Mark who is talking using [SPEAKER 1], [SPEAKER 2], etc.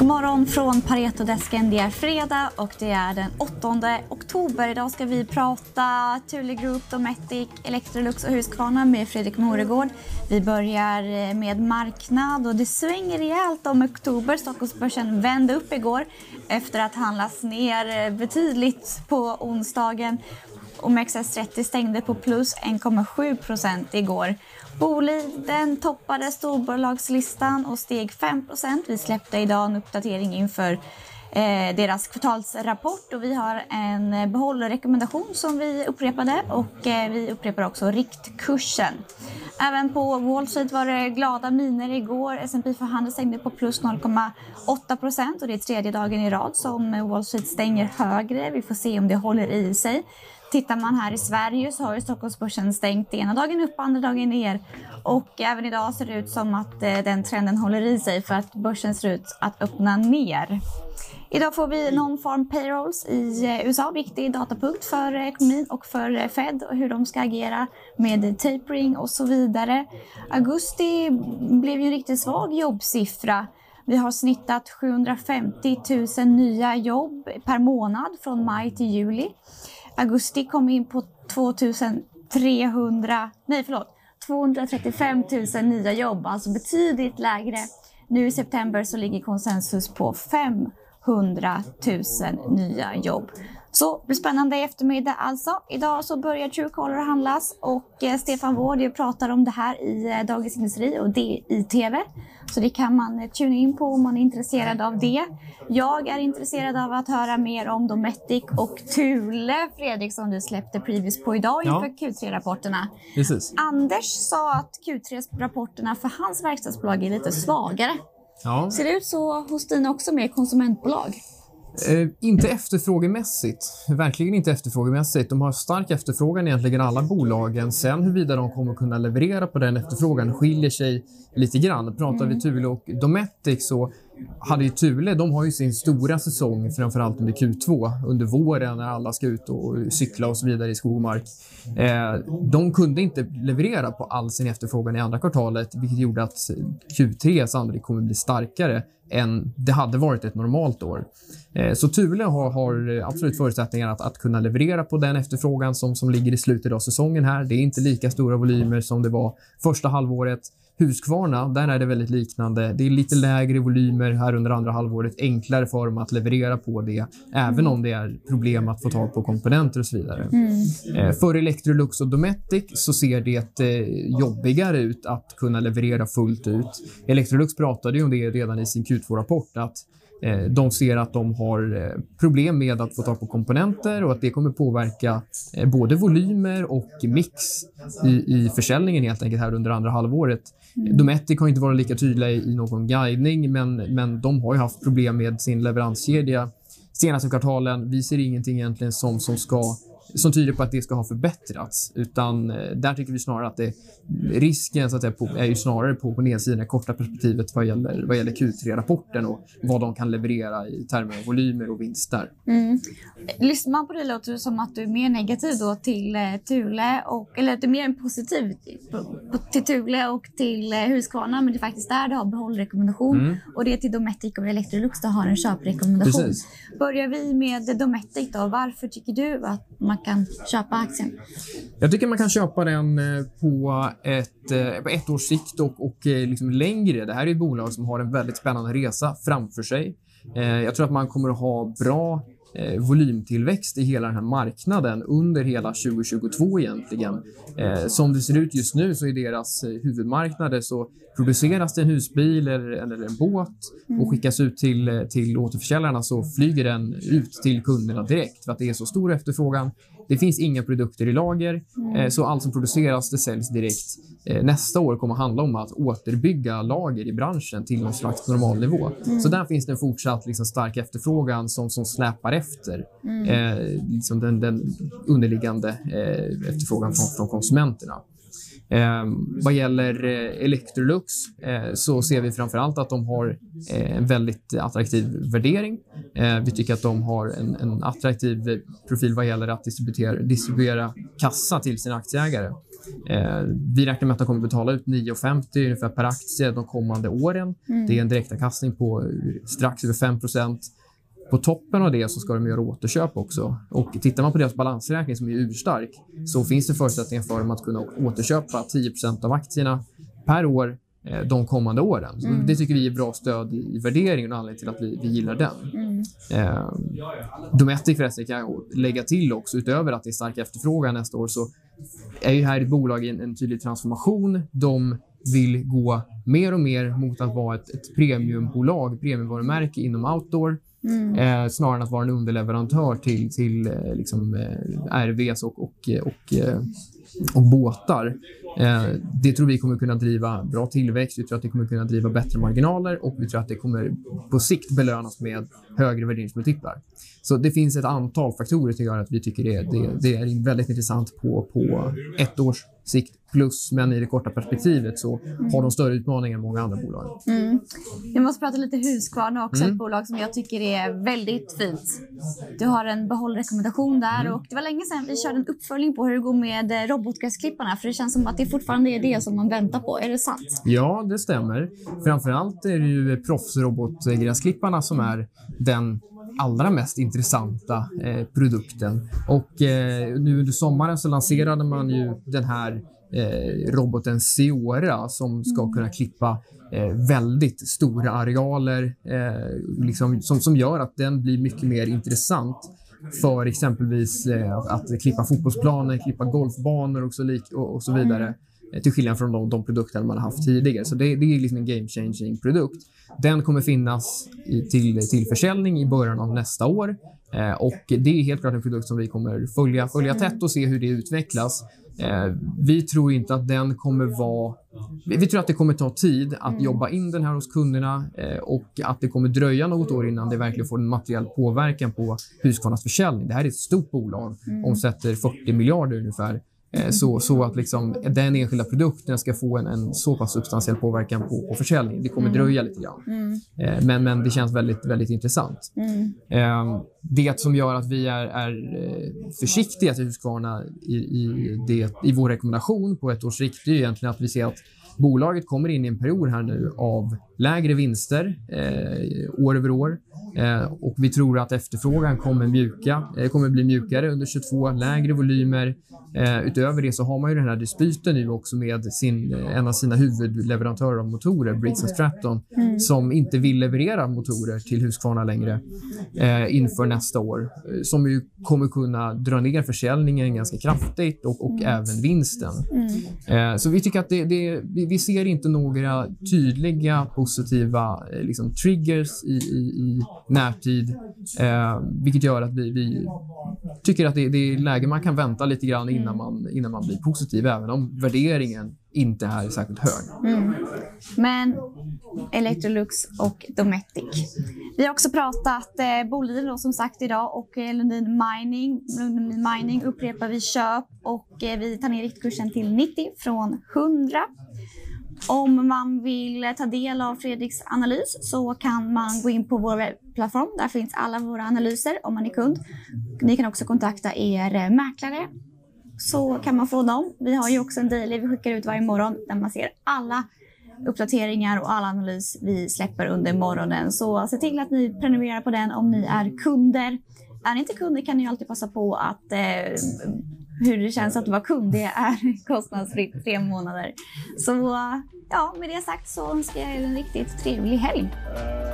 [SPEAKER 1] God morgon från Paretodesken. Det är fredag och det är den 8 oktober. Idag ska vi prata Thule Group, Dometic, Electrolux och Husqvarna med Fredrik Moregård. Vi börjar eh, med marknad och det svänger rejält om oktober. Stockholmsbörsen vände upp igår efter att handlas ner eh, betydligt på onsdagen. OMXS30 stängde på plus 1,7 procent igår. Boliden toppade storbolagslistan och steg 5% Vi släppte idag en uppdatering inför eh, deras kvartalsrapport och vi har en behållrekommendation som vi upprepade och eh, vi upprepar också riktkursen. Även på Wall Street var det glada miner igår. S&P för handel stängde på plus 0,8 procent och det är tredje dagen i rad som Wall Street stänger högre. Vi får se om det håller i sig. Tittar man här i Sverige så har ju Stockholmsbörsen stängt ena dagen upp, andra dagen ner. Och även idag ser det ut som att eh, den trenden håller i sig för att börsen ser ut att öppna ner. Idag får vi non-farm payrolls i eh, USA, viktig datapunkt för ekonomin och för eh, Fed och hur de ska agera med tapering och så vidare. Augusti blev ju en riktigt svag jobbsiffra. Vi har snittat 750 000 nya jobb per månad från maj till juli. Augusti kom in på 2300, nej förlåt, 235 000 nya jobb, alltså betydligt lägre. Nu i september så ligger konsensus på 500 000 nya jobb. Så blir spännande eftermiddag alltså. Idag så börjar Truecaller handlas och eh, Stefan Wård pratar om det här i eh, Dagens Industri och det i TV. Så det kan man eh, tuna in på om man är intresserad av det. Jag är intresserad av att höra mer om Dometic och Thule, Fredrik, som du släppte previous på idag inför ja. Q3-rapporterna. Anders sa att Q3-rapporterna för hans verkstadsbolag är lite svagare. Ja. Ser det ut så hos dina också med konsumentbolag?
[SPEAKER 2] Eh, inte efterfrågemässigt. Verkligen inte efterfrågemässigt. De har stark efterfrågan egentligen alla bolagen. Sen huruvida de kommer kunna leverera på den efterfrågan skiljer sig lite grann. Pratar mm. vi Thule och Dometic så hade ju Thule, de har ju sin stora säsong framförallt under Q2 under våren när alla ska ut och cykla och så vidare i skog och mark. Eh, de kunde inte leverera på all sin efterfrågan i andra kvartalet vilket gjorde att Q3 sannolikt kommer bli starkare än det hade varit ett normalt år. Eh, så Thule har, har absolut förutsättningar att, att, kunna leverera på den efterfrågan som, som ligger i slutet av säsongen här. Det är inte lika stora volymer som det var första halvåret. Husqvarna, där är det väldigt liknande. Det är lite lägre volymer här under andra halvåret, enklare för dem att leverera på det, även om det är problem att få tag på komponenter och så vidare. Mm. Eh, för Electrolux och Dometic så ser det eh, jobbigare ut att kunna leverera fullt ut. Electrolux pratade ju om det redan i sin Q2-rapport, att de ser att de har eh, problem med att få tag på komponenter och att det kommer påverka eh, både volymer och mix i, i försäljningen helt enkelt här under andra halvåret. Mm. Dometic har inte varit lika tydliga i någon guidning, men, men de har ju haft problem med sin leveranskedja senaste kvartalen. Vi ser ingenting egentligen som, som ska som tyder på att det ska ha förbättrats. Utan eh, där tycker vi snarare att det, risken så att säga, på, är ju snarare på, på nedsidan, det korta perspektivet vad gäller, vad gäller Q3-rapporten och vad de kan leverera i termer av volymer och vinster. Mm.
[SPEAKER 1] Lyssnar man på det låter det som att du är mer negativ då till eh, Thule, och, eller att du är mer positiv till Thule och till eh, Husqvarna, men det är faktiskt där du har behållrekommendation mm. och det är till Dometic och Electrolux du har en köprekommendation. Precis. Börjar vi med Dometic då. Varför tycker du att man kan köpa aktien?
[SPEAKER 2] Jag tycker man kan köpa den eh, på ett, eh, på ett års sikt och, och eh, liksom längre. Det här är ett bolag som har en väldigt spännande resa framför sig. Jag tror att man kommer att ha bra eh, volymtillväxt i hela den här marknaden under hela 2022 egentligen. Eh, som det ser ut just nu så i deras eh, huvudmarknader så produceras det en husbil eller, eller en båt mm. och skickas ut till, eh, till återförsäljarna så flyger den ut till kunderna direkt för att det är så stor efterfrågan. Det finns inga produkter i lager, mm. eh, så allt som produceras det säljs direkt. Eh, nästa år kommer handla om att återbygga lager i branschen till någon slags normalnivå. Mm. Så där finns det en fortsatt liksom, stark efterfrågan som, som släpar efter mm. eh, liksom den, den underliggande eh, efterfrågan från, från konsumenterna. Eh, vad gäller eh, Electrolux eh, så ser vi framför allt att de har eh, en väldigt attraktiv värdering. Eh, vi tycker att de har en, en attraktiv profil vad gäller att distribuera, distribuera kassa till sina aktieägare. Eh, vi räknar med att de kommer betala ut 9,50 ungefär per aktie de kommande åren.
[SPEAKER 1] Mm.
[SPEAKER 2] Det är en direktavkastning på strax över 5 på toppen av det så ska de göra återköp också. Och tittar man på deras balansräkning som är urstark så finns det förutsättningar för dem att kunna återköpa 10% av aktierna per år eh, de kommande åren.
[SPEAKER 1] Mm.
[SPEAKER 2] Det tycker vi är bra stöd i värderingen och anledning till att vi, vi gillar den.
[SPEAKER 1] Mm.
[SPEAKER 2] Eh, Dometic förresten kan jag lägga till också, utöver att det är stark efterfrågan nästa år så är ju här ett bolag i en, en tydlig transformation. De vill gå mer och mer mot att vara ett, ett premiumbolag, premiumvarumärke inom outdoor.
[SPEAKER 1] Mm.
[SPEAKER 2] Eh, snarare än att vara en underleverantör till, till eh, liksom, eh, RVs och, och, och, eh, och båtar. Eh, det tror vi kommer kunna driva bra tillväxt, vi tror att det kommer kunna driva bättre marginaler och vi tror att det kommer på sikt belönas med högre värderingsmultiplar. Så det finns ett antal faktorer som gör att vi tycker det, det, det är väldigt intressant på, på ett års sikt plus, men i det korta perspektivet så har de större utmaningar än många andra bolag.
[SPEAKER 1] Mm. Vi måste prata lite Husqvarna också,
[SPEAKER 2] Mm.
[SPEAKER 1] ett bolag som jag tycker är väldigt fint. Du har en behållrekommendation där
[SPEAKER 2] Mm.
[SPEAKER 1] och det var länge sedan vi körde en uppföljning på hur det går med eh, robotgräsklipparna för det känns som att det fortfarande är det som man väntar på. Är det sant?
[SPEAKER 2] Ja, det stämmer. Framförallt är det ju proffsrobotgräsklipparna som är den allra mest intressanta eh, produkten. Och eh, nu under sommaren så lanserade man ju den här eh, roboten Seora som ska kunna klippa eh, väldigt stora arealer eh, liksom, som, som gör att den blir mycket mer intressant för exempelvis eh, att klippa fotbollsplaner, klippa golfbanor och så, lik, och, och så vidare. Eh, Till skillnad från de, de produkter man har haft tidigare. Så det, det är liksom en game changing produkt. Den kommer finnas i, till, till försäljning i början av nästa år. Eh, och Det är helt klart en produkt som vi kommer följa, följa tätt och se hur det utvecklas. Eh, vi tror inte att den kommer vara... Vi, tror att det kommer ta tid att jobba in den här hos kunderna eh, och att det kommer dröja något år innan det verkligen får en materiell påverkan på Husqvarnas försäljning. Det här är ett stort bolag, omsätter 40 miljarder ungefär. Eh, Så, så att liksom den enskilda produkten ska få en, en så pass substantiell påverkan på, på försäljning. Det kommer dröja lite grann. Eh, Men, men det känns väldigt, väldigt intressant.
[SPEAKER 1] Mm.
[SPEAKER 2] Eh, Det som gör att vi är, är eh, försiktiga till Husqvarna i, i, det, i vår rekommendation på ett års sikt är egentligen att vi ser att bolaget kommer in i en period här nu av lägre vinster eh, år över år. Eh, och vi tror att efterfrågan kommer, mjuka, eh, kommer bli mjukare under 22, lägre volymer. Eh, utöver det så har man ju den här dispyten nu också med sin, en av sina huvudleverantörer av motorer, Briggs Stratton, som inte vill leverera motorer till Husqvarna längre inför nästa år. Som ju kommer kunna dra ner försäljningen ganska kraftigt och, och även vinsten. Eh, så vi tycker att det, det, vi, ser inte några tydliga positiva liksom, triggers i, i, i närtid. Eh, vilket gör att vi, vi tycker att det, det är läge man kan vänta lite grann innan man, innan man blir positiv, även om värderingen inte är särskilt hög.
[SPEAKER 1] Mm. Men Electrolux och Dometic. Vi har också pratat eh, Boliden då, som sagt idag och eh, Lundin Mining. Lundin Mining upprepar vi köp och eh, vi tar ner riktkursen till 90 från 100. Om man vill ta del av Fredriks analys så kan man gå in på vår webbplattform. Där finns alla våra analyser om man är kund. Ni kan också kontakta er mäklare så kan man få dem. Vi har ju också en daily vi skickar ut varje morgon där man ser alla uppdateringar och all analys vi släpper under morgonen. Så se till att ni prenumererar på den om ni är kunder. Är ni inte kunder kan ni alltid passa på att eh, hur det känns att vara kund, det är kostnadsfritt tre månader. Så ja, med det sagt så önskar jag er en riktigt trevlig helg.
[SPEAKER 3] Eh,